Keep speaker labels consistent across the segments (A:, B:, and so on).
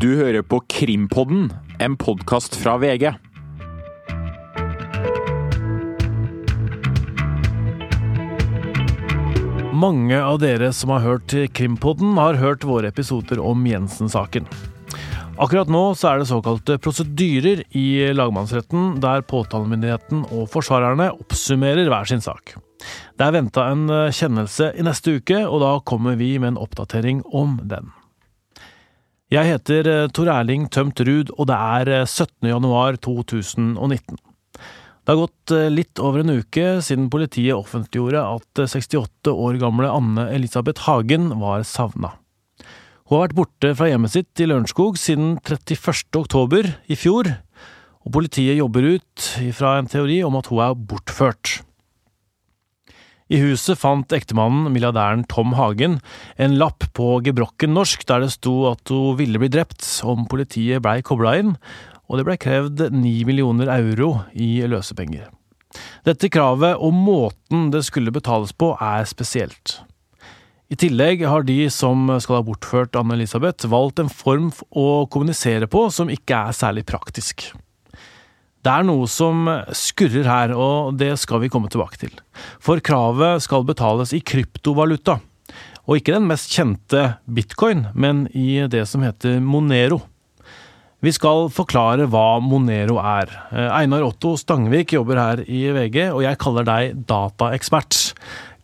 A: Du hører på Krimpodden, en podkast fra VG.
B: Mange av dere som har hørt Krimpodden, har hørt våre episoder om Jensen-saken. Akkurat nå så er det såkalte prosedyrer i lagmannsretten, der påtalemyndigheten og forsvarerne oppsummerer hver sin sak. Det er venta en kjennelse i neste uke, og da kommer vi med en oppdatering om den. Jeg heter Tor Erling Tømt Ruud, og det er 17. januar 2019. Det har gått litt over en uke siden politiet offentliggjorde at 68 år gamle Anne Elisabeth Hagen var savna. Hun har vært borte fra hjemmet sitt i Lørenskog siden 31. oktober i fjor, og politiet jobber ut fra en teori om at hun er bortført. I huset fant ektemannen, milliardæren Tom Hagen, en lapp på gebrokken norsk der det sto at hun ville bli drept om politiet blei kobla inn, og det blei krevd ni millioner euro i løsepenger. Dette kravet og måten det skulle betales på er spesielt. I tillegg har de som skal ha bortført Anne-Elisabeth, valgt en form å kommunisere på som ikke er særlig praktisk. Det er noe som skurrer her, og det skal vi komme tilbake til. For kravet skal betales i kryptovaluta, og ikke den mest kjente bitcoin, men i det som heter Monero. Vi skal forklare hva Monero er. Einar Otto Stangvik jobber her i VG, og jeg kaller deg dataekspert.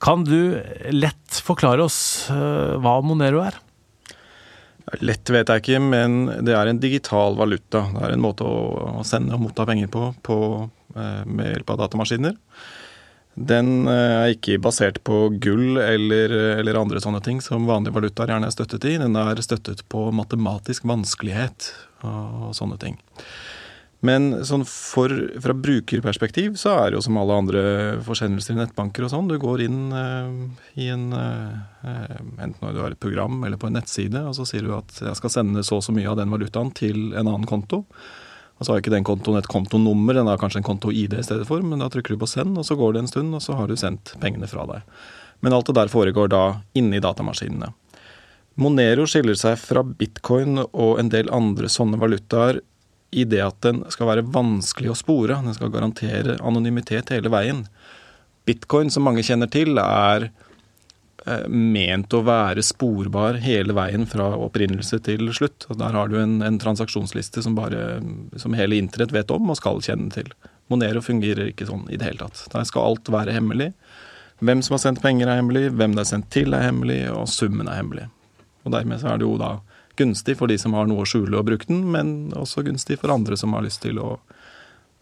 B: Kan du lett forklare oss hva Monero er?
C: Lett vet jeg ikke, men det er en digital valuta. Det er en måte å sende og motta penger på, på med hjelp av datamaskiner. Den er ikke basert på gull eller, eller, andre sånne ting som vanlige valutaer gjerne er støttet i. Den er støttet på matematisk vanskelighet og sånne ting. Men sånn for, fra brukerperspektiv så er det jo som alle andre forsendelser i nettbanker og sånn. Du går inn eh, i en eh, Enten når du har et program eller på en nettside, og så sier du at jeg skal sende så og så mye av den valutaen til en annen konto. Og så har ikke den kontoen et kontonummer, den har kanskje en konto-ID i stedet for, men da trykker du på send, og så går det en stund, og så har du sendt pengene fra deg. Men alt det der foregår da inni datamaskinene. Monero skiller seg fra bitcoin og en del andre sånne valutaer i det at den skal være vanskelig å spore. Den skal garantere anonymitet hele veien. Bitcoin, som mange kjenner til, er eh, ment å være sporbar hele veien fra opprinnelse til slutt. Og der har du en, en transaksjonsliste som, bare, som hele internett vet om og skal kjenne til. Monero fungerer ikke sånn i det hele tatt. Der skal alt være hemmelig. Hvem som har sendt penger er hemmelig, hvem det er sendt til er hemmelig, og summen er hemmelig. Og dermed så er det jo da gunstig for de som har noe å skjule og bruke den, men også gunstig for andre som har lyst til å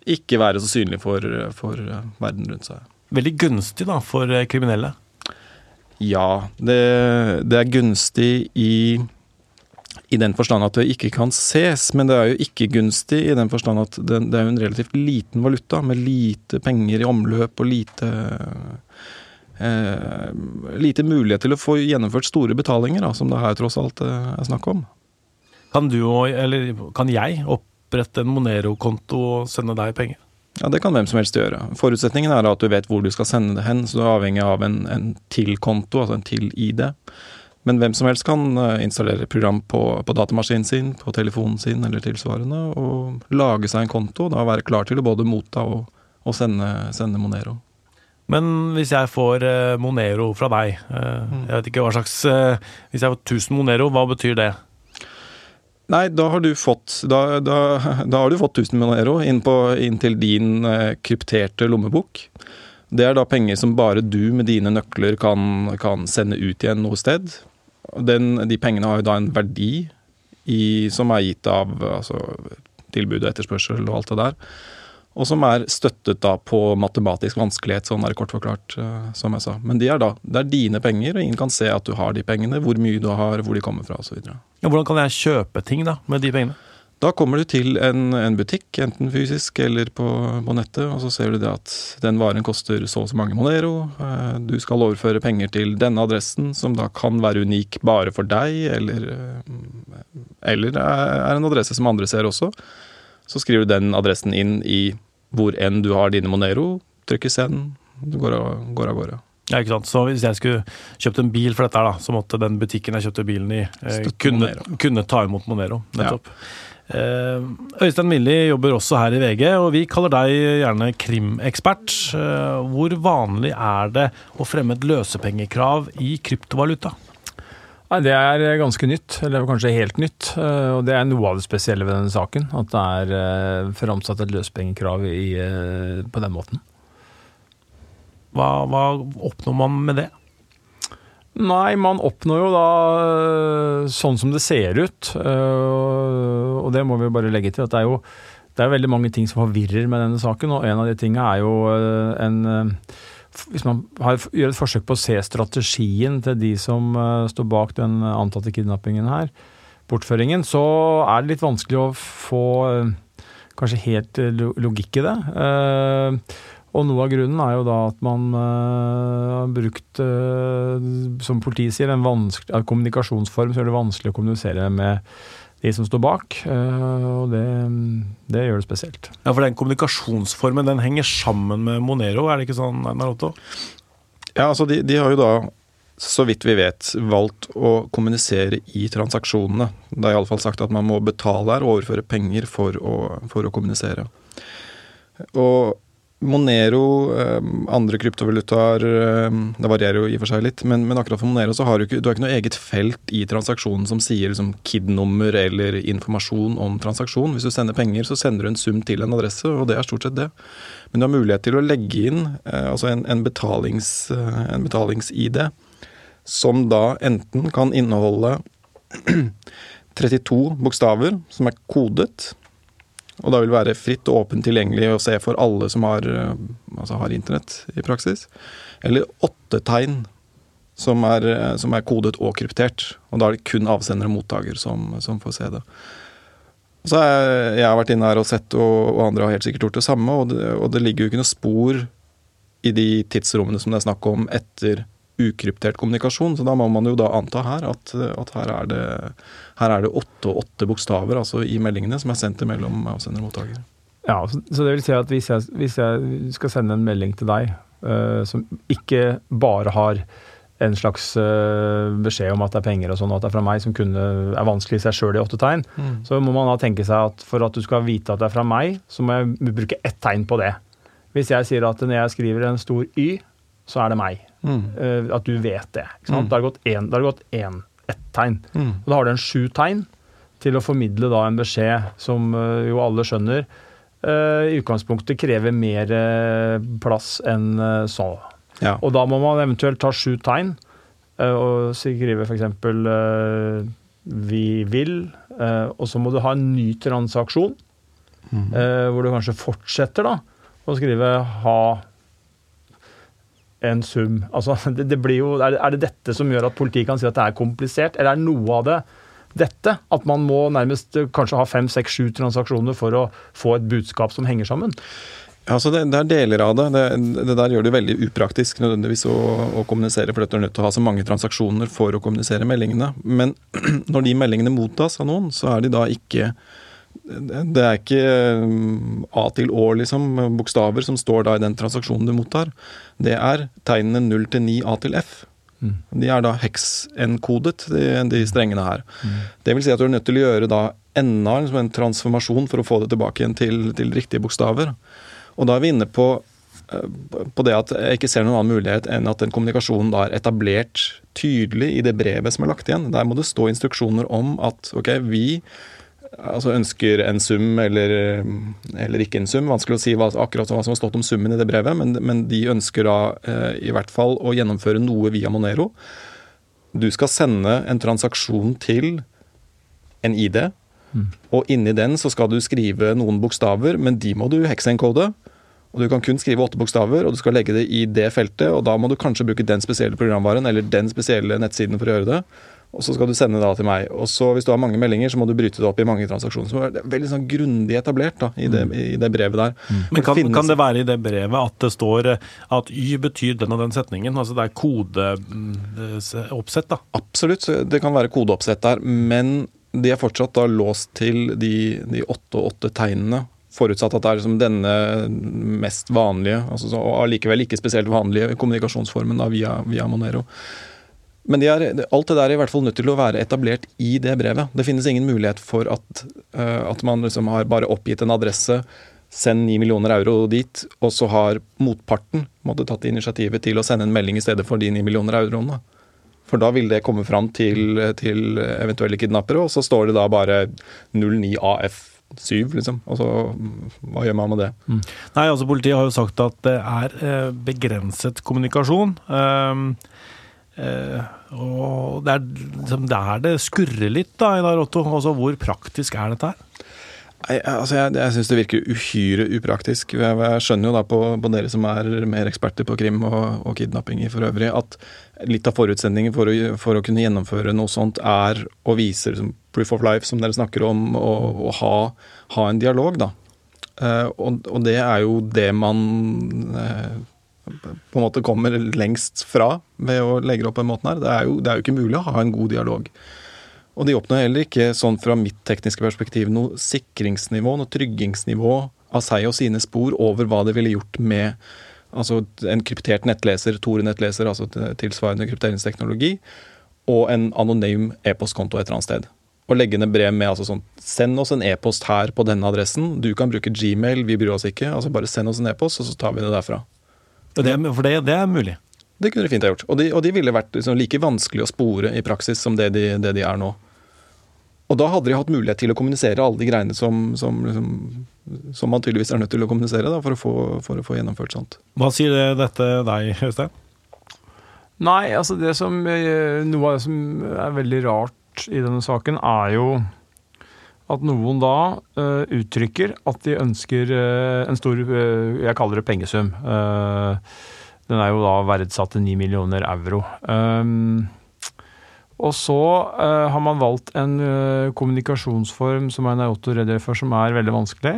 C: ikke være så synlig for, for verden rundt seg.
B: Veldig gunstig da, for kriminelle?
C: Ja, det, det er gunstig i, i den forstand at det ikke kan ses, men det er jo ikke gunstig i den forstand at det, det er jo en relativt liten valuta med lite penger i omløp og lite eh, lite mulighet til å få gjennomført store betalinger, da, som det her tross alt eh, er snakk om.
B: Kan du, eller kan jeg, opprette en Monero-konto og sende deg penger?
C: Ja, Det kan hvem som helst gjøre. Forutsetningen er at du vet hvor du skal sende det hen, så du er avhengig av en, en til-konto, altså en til-ID. Men hvem som helst kan eh, installere program på, på, datamaskinen sin, på telefonen sin eller tilsvarende, og lage seg en konto, og da være klar til å både motta og, og sende, sende Monero.
B: Men hvis jeg får eh, Monero fra deg, eh, mm. jeg vet ikke hva slags eh, Hvis jeg får 1000 Monero, hva betyr det?
C: Nei, da har du fått Da, da, da har du fått 1000 Monero inn, på, inn til din eh, krypterte lommebok. Det er da penger som bare du med dine nøkler kan, kan sende ut igjen noe sted. Den, de pengene har jo da en verdi i, som er gitt av altså, tilbud og etterspørsel og alt det der og som er støttet da på matematisk vanskelighet, sånn er det kort forklart, uh, som jeg sa. Men de er da, det er dine penger, og ingen kan se at du har de pengene, hvor mye du har, hvor de kommer fra osv.
B: Ja, hvordan kan jeg kjøpe ting da, med de pengene?
C: Da kommer du til en, en butikk, enten fysisk eller på, på, nettet, og så ser du det at den varen koster så og så mange Monero. Uh, du skal overføre penger til denne adressen, som da kan være unik bare for deg, eller, uh, eller er en adresse som andre ser også. Så skriver du den adressen inn i hvor enn du har dine Monero, trykker send, du går av, går av gårde.
B: Ja, ikke sant? Så Hvis jeg skulle kjøpt en bil for dette, her da, så måtte den butikken jeg kjøpte bilen i, eh, kunne, kunne ta imot Monero. Nettopp. Eh, Øystein Millie jobber også her i VG, og vi kaller deg gjerne krimekspert. Eh, hvor vanlig er det å fremme et løsepengekrav i kryptovaluta?
D: Nei, Det er ganske nytt, eller kanskje helt nytt. eh, Og det er noe av det spesielle ved denne saken. At det er eh, framsatt et i, eh, på den måten.
B: Hva, hva oppnår man med det?
D: Nei, man oppnår jo da sånn som det ser ut. Og det må vi bare legge til. at det er jo det er veldig mange ting som forvirrer med denne saken, og en av de tingene er jo en Hvis man har, gjør et forsøk på å se strategien til de som uh, står bak den antatte kidnappingen her, bortføringen, så er det litt vanskelig å få uh, kanskje helt logikk i det. Uh, og noe av grunnen er jo da at man har brukt, som politiet sier, en kommunikasjonsform som gjør det vanskelig å kommunisere med de som står bak. øh, og det, det gjør det spesielt.
B: Ja, For den kommunikasjonsformen den henger sammen med Monero, er det ikke sånn, Einar Otto?
C: Ja, altså de, de har jo da, så vidt vi vet, valgt å kommunisere i transaksjonene. Det er iallfall sagt at man må betale her og overføre penger for å, for å kommunisere. Og Monero, eh, andre kryptovalutaer eh, Det varierer jo i og for seg litt, men, men akkurat for Monero så har du ikke, du har ikke noe eget felt i transaksjonen som sier liksom KID-nummer eller informasjon om transaksjon. Hvis du sender penger, så sender du en sum til en adresse, og det er stort sett det. Men du har mulighet til å legge inn eh, altså en, en betalings-ID, en betalings-ID, som da enten kan inneholde 32 bokstaver som er kodet, og da vil det være fritt og åpent tilgjengelig å se for alle som har, eh, altså har internett i praksis. Eller åtte tegn som er, eh, som er kodet og kryptert. Og da er det kun avsender og mottaker som, som får se det. Så jeg, jeg har vært inne her og sett, og, og andre har helt sikkert gjort det samme, og det, og det ligger jo ikke noe spor i de tidsrommene som det er snakk om etter ukryptert kommunikasjon, så da må man jo da anta her at, at her, er det, her er det åtte og åtte bokstaver altså i meldingene som er sendt mellom avsender og mottaker.
D: Ja, så så det vil si at hvis jeg, hvis jeg skal sende en melding til deg uh, som ikke bare har en slags uh, beskjed om at det er penger og sånn, og at det er fra meg, som kunne, er vanskelig i seg sjøl i åtte tegn, så må man da tenke seg at for at du skal vite at det er fra meg, så må jeg bruke ett tegn på det. Hvis jeg sier at når jeg skriver en stor Y, så er det meg. Eh, at du vet det. Sant? Da har det gått har det gått én, ett tegn. Og da har du en sju tegn til å formidle da en beskjed som uh, jo alle skjønner uh, i utgangspunktet krever mer plass enn så.
C: Ja.
D: Og da må man eventuelt ta sju tegn og skrive f.eks. Uh, 'vi vil', og så må du ha en ny transaksjon, eh, hvor du kanskje fortsetter da, å skrive 'ha en sum'. Altså, det, det blir jo, er, det, det dette som gjør at politiet kan si at det er komplisert, eller er noe av det dette? At man må nærmest eh, kanskje ha fem, seks, sju transaksjoner for å få et budskap som henger sammen?
C: Altså det, det er deler av det. det. Det der gjør det veldig upraktisk nødvendigvis å, å kommunisere, for du er nødt til å ha så mange transaksjoner for å kommunisere meldingene. Men når de meldingene mottas av noen, så er de da ikke Det er ikke um, A til Å, liksom, bokstaver som står da i den transaksjonen du mottar. Det er tegnene 0 til 9 A til F. De er da hex-enkodet, de, de strengene her. Det vil si at du er nødt til å gjøre da enda liksom en transformasjon for å få det tilbake igjen til, til riktige bokstaver. Og da er vi inne på, eh, på det at jeg ikke ser noen annen mulighet enn at den kommunikasjonen da er etablert tydelig i det brevet som er lagt igjen. Der må det stå instruksjoner om at ok, vi altså ønsker en sum eller, eller ikke en sum. Vanskelig å si hva, akkurat hva som har stått om summen i det brevet, men, men de ønsker da eh, i hvert fall å gjennomføre noe via Monero. Du skal sende en transaksjon til en ID, og inni den så skal du skrive noen bokstaver, men de må du heksenkode. Og du kan kun skrive åtte bokstaver, og du skal legge det i det feltet. Og da må du kanskje bruke den spesielle programvaren eller den spesielle nettsiden for å gjøre det. Og så skal du sende det da til meg. Og så hvis du har mange meldinger, så må du bryte det opp i mange transaksjoner. Så det er veldig sånn grundig etablert da, i, det, i det brevet der.
B: Men kan,
C: finnes-
B: kan det være i det brevet at det står eh, at Y betyr den og den setningen? Altså det er kodeoppsett, da.
C: Absolutt, det kan være kodeoppsett der, men de er fortsatt da låst til de, de åtte og åtte tegnene forutsatt at det er liksom denne mest vanlige, altså, så- og allikevel ikke spesielt vanlige kommunikasjonsformen da, via, via Monero. Men de er, alt det der er i hvert fall nødt til å være etablert i det brevet. Det finnes ingen mulighet for at, eh, at man liksom har bare oppgitt en adresse, send 9 millioner euro dit, og så har motparten måtte tatt initiativet til å sende en melding i stedet for de 9 millioner euroene. For da vil det komme fram til, til eventuelle kidnappere, og så står det da bare 09AF7, liksom. Og så hva gjør man med det?
B: Nei, altså Politiet har jo sagt at det er eh, begrenset kommunikasjon. Um, og det er liksom der det skurrer litt, da, Einar Otto. Altså, hvor praktisk er dette her?
C: Nei, altså jeg, jeg syns det virker uhyre upraktisk. Jeg, jeg skjønner jo da på, på dere som er mer eksperter på krim og, og kidnappinger for øvrig, at litt av forutsetningen for å, for å kunne gjennomføre noe sånt er å vise liksom, proof of life, som dere snakker om, og, og ha, ha en dialog, da. Eh, og, og det er jo det man eh, på en måte kommer lengst fra ved å legge opp på den måten her. Det er, jo, det er jo ikke mulig å ha en god dialog. Og de oppnår heller ikke, sånn fra mitt tekniske perspektiv, noe sikringsnivå, noe tryggingsnivå av seg og sine spor over hva det ville gjort med altså en kryptert nettleser, Tore-nettleser, altså tilsvarende krypteringsteknologi, og en anonym e-postkonto et eller annet sted. Og legge ned brev med altså sånn Send oss en e-post her på denne adressen. Du kan bruke Gmail, vi bryr oss ikke. Altså bare send oss en e-post, og så tar vi det derfra.
B: Det, for det, det er mulig.
C: Det kunne de fint ha gjort. Og de, og de ville vært liksom like vanskelig å spore i praksis som det de, det de er nå. Og da hadde de hatt mulighet til å kommunisere alle de greiene som, som, liksom, som man tydeligvis er nødt til å kommunisere da, for, å få, for å få gjennomført sånt.
B: Hva sier det, dette deg, Øystein?
D: Nei, altså det som eh, Noe av det som er veldig rart i denne saken, er jo at noen da uh, uttrykker at de ønsker uh, en stor uh, Jeg kaller det pengesum. Den er jo da verdsatt til 9 millioner euro. Um, og så har man valgt en kommunikasjonsform som er Otto redegjør for, som er veldig vanskelig.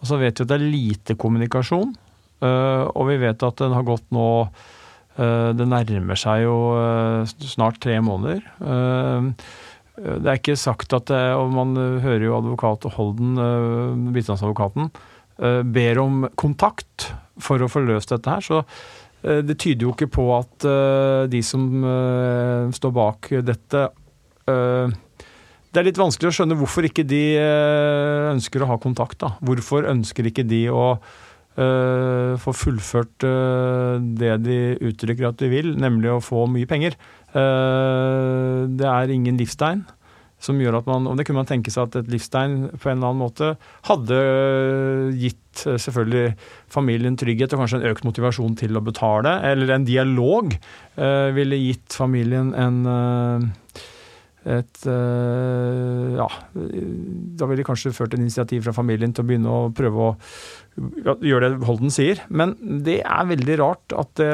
D: Og så vet vi at det er lite kommunikasjon, og vi vet at den har gått nå Det nærmer seg jo snart tre måneder. Eh, det er ikke sagt at det, og man hører jo advokat Holden, eh, bistandsadvokaten, eh, ber om kontakt for å få løst dette her. Så eh, det tyder jo ikke på at eh, de som eh, står bak dette eh, Det er litt vanskelig å skjønne hvorfor ikke de eh, ønsker å ha kontakt. da. Hvorfor ønsker ikke de å eh, få fullført uh, det de uttrykker at de vil, nemlig å få mye penger. Uh, det er ingen livstegn som gjør at man Og det kunne man tenke seg at et livstegn på en eller annen måte hadde gitt selvfølgelig familien trygghet og kanskje en økt motivasjon til å betale. Eller en dialog ville gitt familien en et eh, Ja, da ville de kanskje ført en initiativ fra familien til å begynne å prøve å gjøre det Holden sier. Men det er veldig rart at det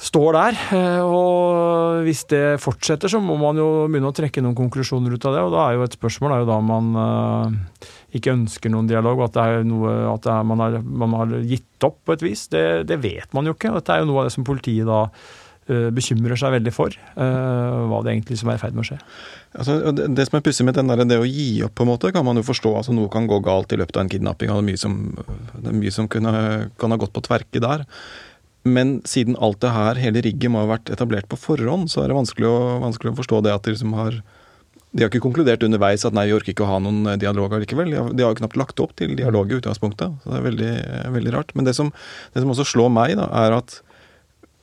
D: står der. eh, Og hvis det fortsetter, så må man jo begynne å trekke noen konklusjoner ut av det. Og da er jo et spørsmål er jo da man uh, ikke ønsker noen dialog, og at det er noe at det er, man, har, man har gitt opp på et vis. Det, det vet man jo ikke. Dette er jo noe av det som politiet da eh, bekymrer seg veldig for. eh, hva det egentlig som er i ferd med å skje.
C: Altså, det, som er pussig med den der, det å gi opp, på en måte, kan man jo forstå. altså Noe kan gå galt i løpet av en kidnapping. og Det er mye som, er mye som kunne, kan ha gått på tverke der. Men siden alt det her, hele rigget må ha vært etablert på forhånd, så er det vanskelig å, vanskelig å forstå det at de liksom har De har ikke konkludert underveis at nei, vi orker ikke å ha noen eh, dialog allikevel. De har, de har knapt lagt opp til dialog i utgangspunktet. Så det er veldig, veldig rart. Men det som, det som også slår meg, da, er at eh,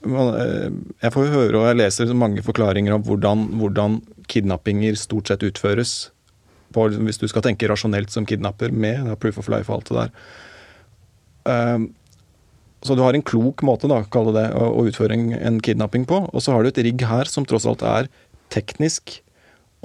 C: jeg får høre og jeg leser mange forklaringer om hvordan, hvordan kidnappinger stort sett utføres. På, hvis du skal tenke rasjonelt som kidnapper med proof of life og alt det der. Um, så du har en klok måte da, kalle det, å, utføre en kidnapping på. Og så har du et rigg her som tross alt er teknisk,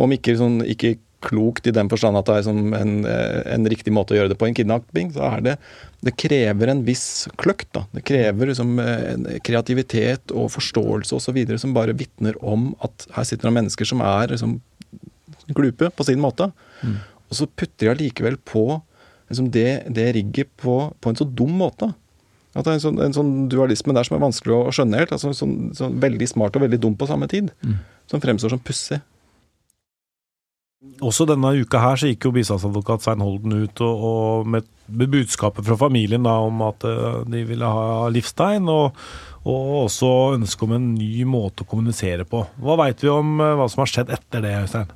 C: om ikke, sånn, ikke klokt i den forstand at det er en, en, riktig måte å gjøre det på en kidnapping, så er det Det krever en viss kløkt. da. Det krever liksom, en kreativitet og forståelse osv. som bare vitner om at her sitter det mennesker som er liksom, glupe på sin måte.
D: Mm.
C: Og så putter de allikevel på liksom, det, det rigget på, på en så dum måte. At det er en sånn, en sånn dualisme der som er vanskelig å skjønne helt. altså sånn, sånn Veldig smart og veldig dum på samme tid.
D: Mm.
C: Som fremstår som pussig.
B: Også denne uka her så gikk jo bistandsadvokat Svein Holden ut og, og med, med budskapet fra familien da, om at eh, de ville ha livstegn, og, og også ønske om en ny måte å kommunisere på. Hva veit vi om eh, hva som har skjedd etter det, Øystein?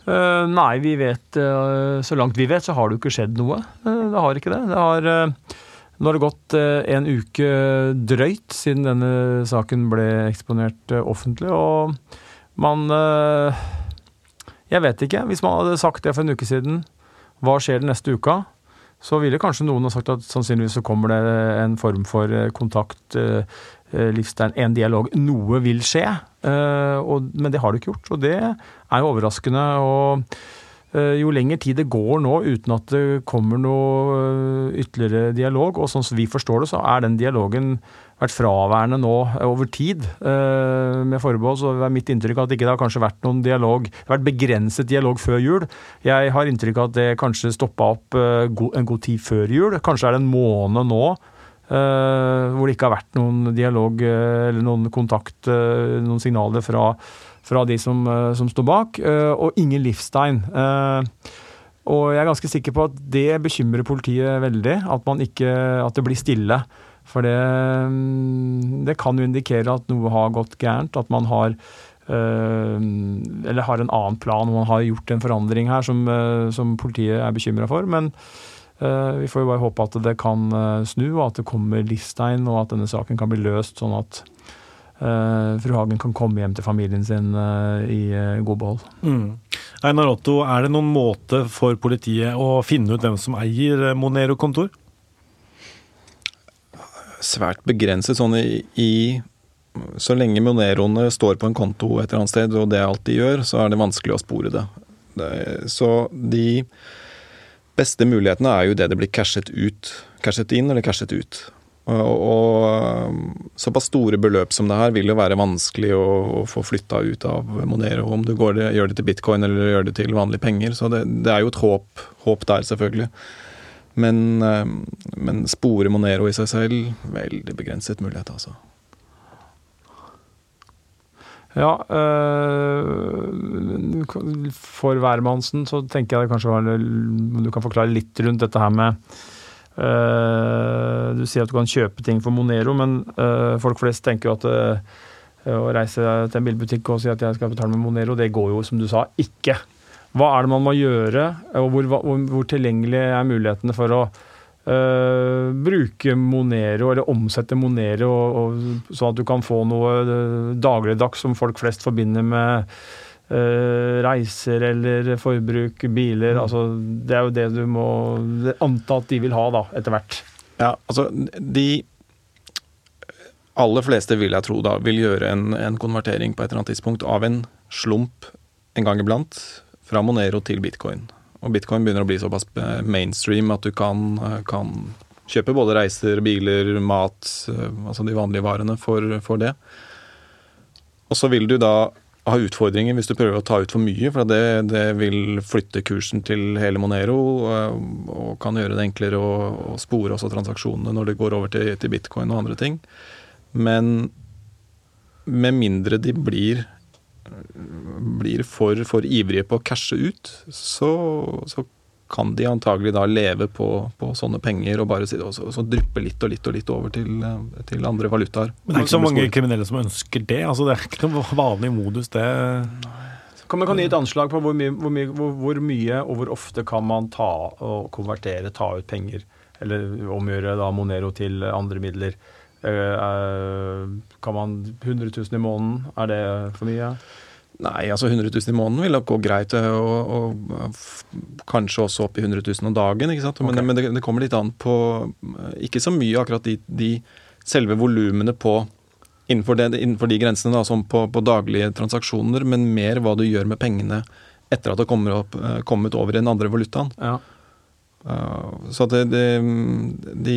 D: Uh, nei, vi vet uh, Så langt vi vet, så har det jo ikke skjedd noe. Uh, det har ikke det. Det har Nå har det gått en uke drøyt siden denne saken ble eksponert offentlig, og man Jeg vet ikke. Hvis man hadde sagt det for en uke siden, hva skjer den neste uka? Så ville kanskje noen ha sagt at sannsynligvis så kommer det en form for eh, kontakt, eh, eh, livstegn, en dialog. Noe vil skje, men det har det ikke gjort. Og det er jo overraskende. og jo lenger tid det går nå uten at det kommer noe ytterligere dialog, og sånn som vi forstår det, så er den dialogen vært fraværende nå over tid, eh, med forbehold. Så er mitt inntrykk at det ikke har kanskje vært noen dialog. Det har vært begrenset dialog før jul. Jeg har inntrykk av at det kanskje stoppa opp eh, en god tid før jul. Kanskje er det en måned nå eh, hvor det ikke har vært noen dialog eh, eller noen kontakt, eh, noen signaler fra, fra de som, eh, som står bak, eh, og ingen livstegn. Eh, og jeg er ganske sikker på at det bekymrer politiet veldig, at, ikke, at det blir stille. For det, mm, det kan jo indikere at noe har gått gærent, at man har eh, eller har en annen plan, og man har gjort en forandring her som, eh, som politiet er bekymra for. Men eh, vi får jo bare håpe at det kan snu, og at det kommer livstegn, og at denne saken kan bli løst sånn at eh, fru Hagen kan komme hjem til familien sin eh, i eh, god behold.
B: Einar Otto, er det noen måte for politiet å finne ut hvem som eier Monero-kontor?
C: Svært begrenset sånn i, i Så lenge Moneroene står på en konto et eller annet sted, og det er alt de gjør, så er det vanskelig å spore det. det så de beste mulighetene er jo det det blir cashet ut. Cashet inn eller cashet ut. Og, og såpass store beløp som det her vil jo være vanskelig å, å få flytta ut av Monero, om du det, gjør det til bitcoin eller gjør det til vanlige penger. Så det, det er jo et håp, håp der, selvfølgelig. Men, eh, men spore Monero i seg selv, veldig begrenset mulighet, altså.
D: Ja, øh, for hvermannsen så tenker jeg kanskje Du kan forklare litt rundt dette her med øh, Du sier at du kan kjøpe ting for Monero, men øh, folk flest tenker jo at å reise til en bilbutikk og si at jeg skal betale med Monero, det går jo, som du sa, ikke. Hva er det man må gjøre, og hvor, hvor, hvor tilgjengelig er mulighetene for å Uh, bruke Monero, eller omsette Monero, og, og, sånn at du kan få noe uh, dagligdags som folk flest forbinder med uh, reiser eller forbruk, biler. Altså, det er jo det du må anta at de vil ha, da, etter hvert.
C: Ja, altså de aller fleste, vil jeg tro, da, vil gjøre en, en konvertering på et eller annet tidspunkt av en slump en gang iblant fra Monero til bitcoin. Og bitcoin begynner å bli såpass eh, mainstream at du kan, eh, kan kjøpe både reiser, biler, mat, eh, altså de vanlige varene for, for det. Og så vil du da ha utfordringer hvis du prøver å ta ut for mye, for det, det vil flytte kursen til hele Monero og, kan gjøre det enklere å, å spore også transaksjonene når det går over til, til bitcoin og andre ting. Men med mindre de blir blir for, for ivrige på å cashe ut, så, så kan de antagelig da leve på, på sånne penger og bare si, og så, så dryppe litt og litt og litt over til, til andre valutaer.
B: Men det er ikke så mange kriminelle som ønsker det. altså Det er ikke noe vanlig modus, det.
D: Kan man kan gi et anslag på hvor mye, hvor, mye, hvor, hvor mye og hvor ofte kan man ta og konvertere, ta ut penger, eller omgjøre da Monero til andre midler? Eh, kan man 100 000 i måneden, er det for mye?
C: Nei, altså 100 000 i måneden vil nok gå greit, og, og og kanskje også opp i 100 000 om dagen. ikke sant? Men,
D: okay.
C: men det, det kommer litt an på eh, Ikke så mye akkurat de, de selve volumene på innenfor, det, innenfor de grensene, da, som på, på daglige transaksjoner, men mer hva du gjør med pengene etter at det kommer opp, eh, kommet over i den andre valutaen.
D: Ja.
C: Uh, så det, det, de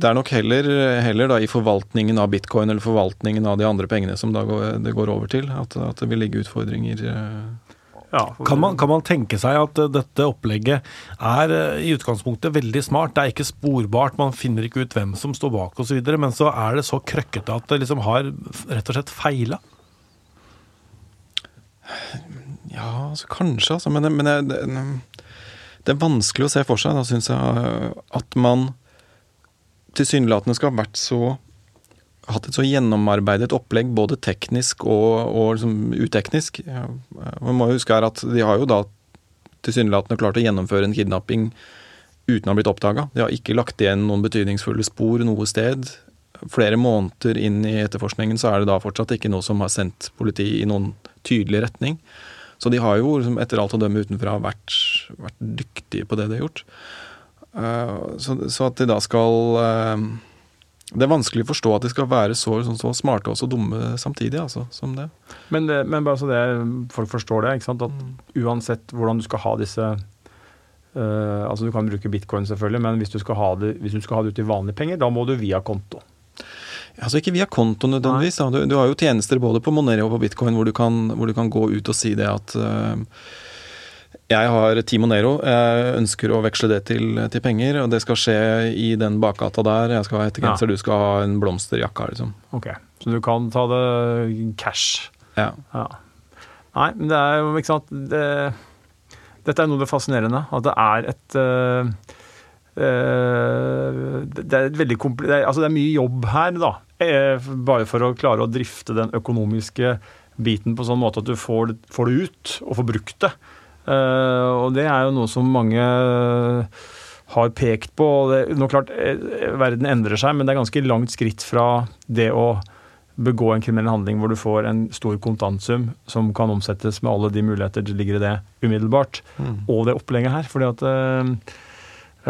C: Det er nok heller, heller da i forvaltningen av bitcoin eller forvaltningen av de andre pengene som da går, det går over til, at, at det vil ligge utfordringer. uh,
D: Ja,
B: Kan man, kan man tenke seg at eh, dette opplegget er eh, i utgangspunktet veldig smart? Det er ikke sporbart, man finner ikke ut hvem som står bak osv., men så er det så krøkkete at det liksom har rett og slett feila.
C: altså, kanskje, altså. Men, det, men det, det, det, er vanskelig å se for seg, da, syns jeg, at man tilsynelatende skal ha vært så hatt et så gjennomarbeidet opplegg, både teknisk og, og liksom uteknisk. Man må huske her at de har jo da tilsynelatende klart å gjennomføre en kidnapping uten å ha blitt oppdaga. De har ikke lagt igjen noen betydningsfulle spor noe sted. Flere måneder inn i etterforskningen så er det da fortsatt ikke noe som har sendt politiet i noen tydelig retning. Så de har jo liksom, etter alt å dømme utenfra vært, vært dyktige på det de har gjort. Uh, så, så, at de da skal uh, Det er vanskelig å forstå at de skal være så, så, så smarte og så dumme samtidig, altså, som det.
D: Men, det, men bare så det folk forstår det, ikke sant? at mm. uansett hvordan du skal ha disse uh, Altså du kan bruke bitcoin selvfølgelig, men hvis du, skal ha det, hvis du skal ha det ut i vanlige penger, da må du via konto.
C: Altså Ikke via konto nødvendigvis. Du, du, har jo tjenester både på Monero og på bitcoin hvor du kan, hvor du kan gå ut og si det at uh, jeg har ti Monero, jeg ønsker å veksle det til, til, penger, og det skal skje i den bakgata der. Jeg skal ha hettegenser, ja. du skal ha en blomsterjakke. Liksom.
D: Ok, Så du kan ta det cash?
C: Ja.
D: ja. Nei, men det er jo ikke sant det, Dette er noe av det fascinerende. At det er et uh, uh, det, er veldig det, er, altså det er mye jobb her, da. Uh, bare for å klare å drifte den økonomiske biten på sånn måte at du får, får det ut og får brukt det. Eh, og det er jo noe som mange har pekt på. det, nå klart, eh, Verden endrer seg, men det er ganske langt skritt fra det å begå en kriminell handling hvor du får en stor kontantsum som kan omsettes med alle de muligheter som ligger i det umiddelbart, mm. og det opplegget her. fordi at eh,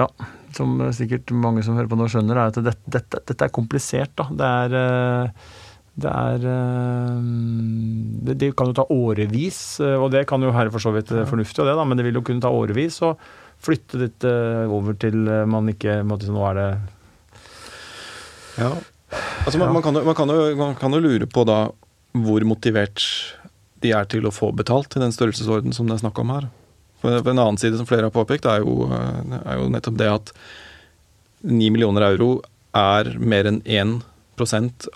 D: ja, som sikkert mange som hører på nå skjønner, er at dette, dette, dette er komplisert. da. Det er det er eh, det, det, kan jo ta årevis, eh, og det kan jo være for så vidt eh, fornuftig, det da, men det vil jo kunne ta årevis å flytte dette over til man ikke måtte, Nå er det
C: Ja. Altså, man, man, kan jo, man, kan jo, man, kan jo, lure på da hvor motivert de er til å få betalt i den størrelsesorden som det er snakk om her. For, for En annen side som flere har påpekt, er jo, er jo nettopp det at 9 millioner euro er mer enn én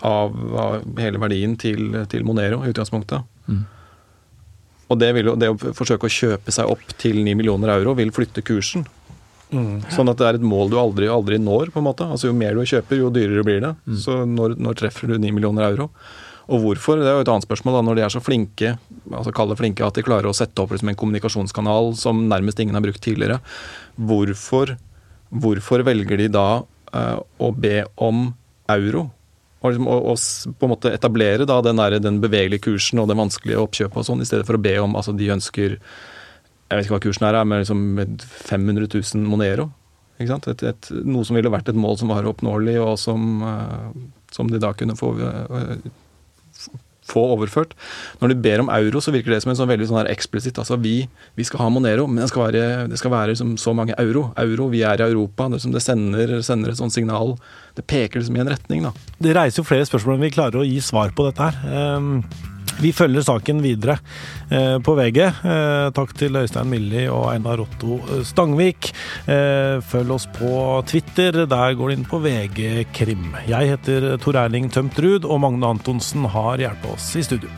C: av, av hele verdien til, til, Monero i utgangspunktet. Mm. Og det, vil, det, å forsøke å kjøpe seg opp til 9 millioner euro vil flytte kursen. Mm. Sånn at det er et mål du aldri, aldri når. på en måte. Altså Jo mer du kjøper, jo dyrere blir det. Mm. Så når, når, treffer du 9 millioner euro? Og hvorfor? Det er jo et annet spørsmål. da, Når de er så flinke altså kall det flinke, at de klarer å sette opp liksom en kommunikasjonskanal som nærmest ingen har brukt tidligere. Hvorfor, hvorfor velger de da uh, å be om euro? Og, liksom, og, og, på en måte etablere da, den, der, den, bevegelige kursen og det vanskelige oppkjøpet og sånn, i stedet for å be om altså De ønsker Jeg vet ikke hva kursen er, men liksom 500 000 Monero. Ikke sant? Et, et, noe som ville vært et mål som var oppnåelig, og som, uh, som de da kunne få uh, få overført. Når de ber om euro, så virker det som en sånn veldig sånn eksplisitt. Altså vi, vi, skal ha Monero, men det skal være, det skal være liksom så mange euro. Euro, vi er i Europa. Det, det sender, sender, et sånt signal. Det peker liksom i en retning, da.
B: Det reiser jo flere spørsmål enn vi klarer å gi svar på dette her. Um vi følger saken videre eh, på VG. Eh, takk til Øystein Milli og Einar Otto Stangvik. Eh, følg oss på Twitter. Der går det inn på VG Krim. Jeg heter Tor Erling Tømt Ruud, og Magne Antonsen har hjulpet oss i studio.